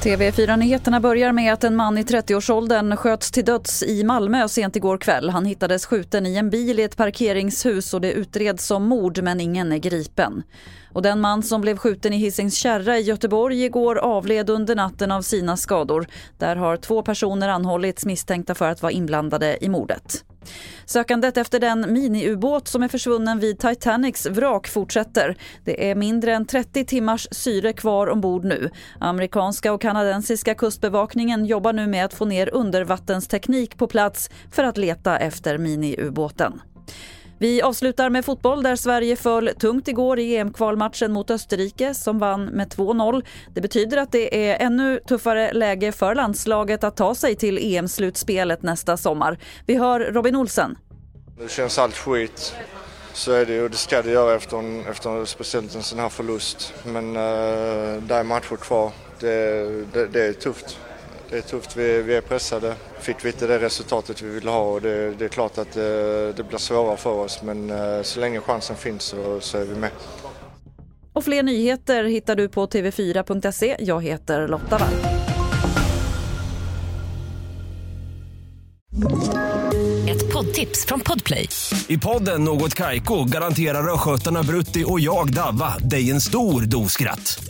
TV4-nyheterna börjar med att en man i 30-årsåldern sköts till döds i Malmö sent igår kväll. Han hittades skjuten i en bil i ett parkeringshus och det utreds som mord men ingen är gripen. Och den man som blev skjuten i Hisings kärra i Göteborg igår avled under natten av sina skador. Där har två personer anhållits misstänkta för att vara inblandade i mordet. Sökandet efter den miniubåt som är försvunnen vid Titanics vrak fortsätter. Det är mindre än 30 timmars syre kvar ombord nu. Amerikanska och kanadensiska kustbevakningen jobbar nu med att få ner undervattensteknik på plats för att leta efter miniubåten. Vi avslutar med fotboll där Sverige föll tungt igår i EM-kvalmatchen mot Österrike som vann med 2-0. Det betyder att det är ännu tuffare läge för landslaget att ta sig till EM-slutspelet nästa sommar. Vi hör Robin Olsen. Det känns allt skit. Så är det ju och det ska det göra efter, en, efter speciellt en sån här förlust. Men uh, där är matcher kvar. Det, det, det är tufft det är tufft, vi, vi är pressade. Fick vi inte det resultatet vi ville ha och det, det är klart att det, eh, det, blir svårare för oss men eh, så länge chansen finns så, så är vi med. Och fler nyheter hittar du på tv4.se. Jag heter Lotta Wall. Ett poddtips från Podplay. I podden Något Kaiko garanterar östgötarna Brutti och jag, Davva, dig en stor dos skratt.